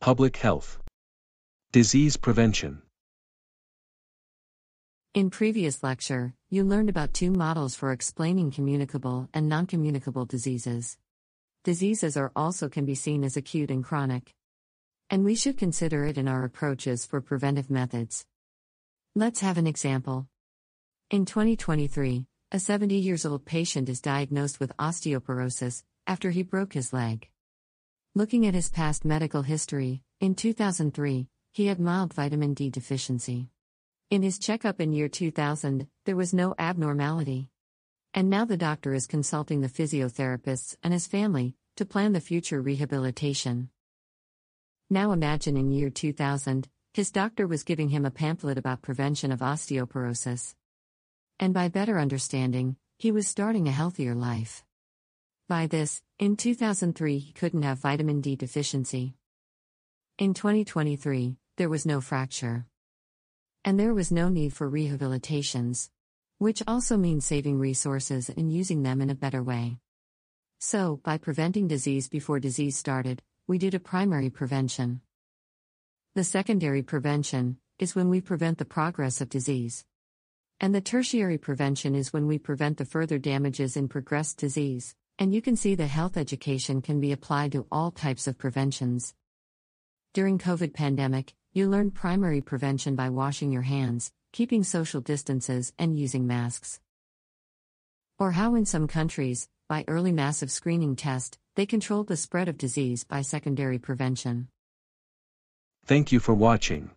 Public health. Disease prevention. In previous lecture, you learned about two models for explaining communicable and non-communicable diseases. Diseases are also can be seen as acute and chronic. And we should consider it in our approaches for preventive methods. Let's have an example. In 2023, a 70 years old patient is diagnosed with osteoporosis after he broke his leg. Looking at his past medical history, in 2003, he had mild vitamin D deficiency. In his checkup in year 2000, there was no abnormality. And now the doctor is consulting the physiotherapists and his family to plan the future rehabilitation. Now imagine in year 2000, his doctor was giving him a pamphlet about prevention of osteoporosis. And by better understanding, he was starting a healthier life. By this, in 2003, he couldn't have vitamin D deficiency. In 2023, there was no fracture. And there was no need for rehabilitations. Which also means saving resources and using them in a better way. So, by preventing disease before disease started, we did a primary prevention. The secondary prevention is when we prevent the progress of disease. And the tertiary prevention is when we prevent the further damages in progressed disease. And you can see the health education can be applied to all types of preventions. During COVID pandemic, you learned primary prevention by washing your hands, keeping social distances, and using masks. Or how in some countries, by early massive screening test, they controlled the spread of disease by secondary prevention. Thank you for watching.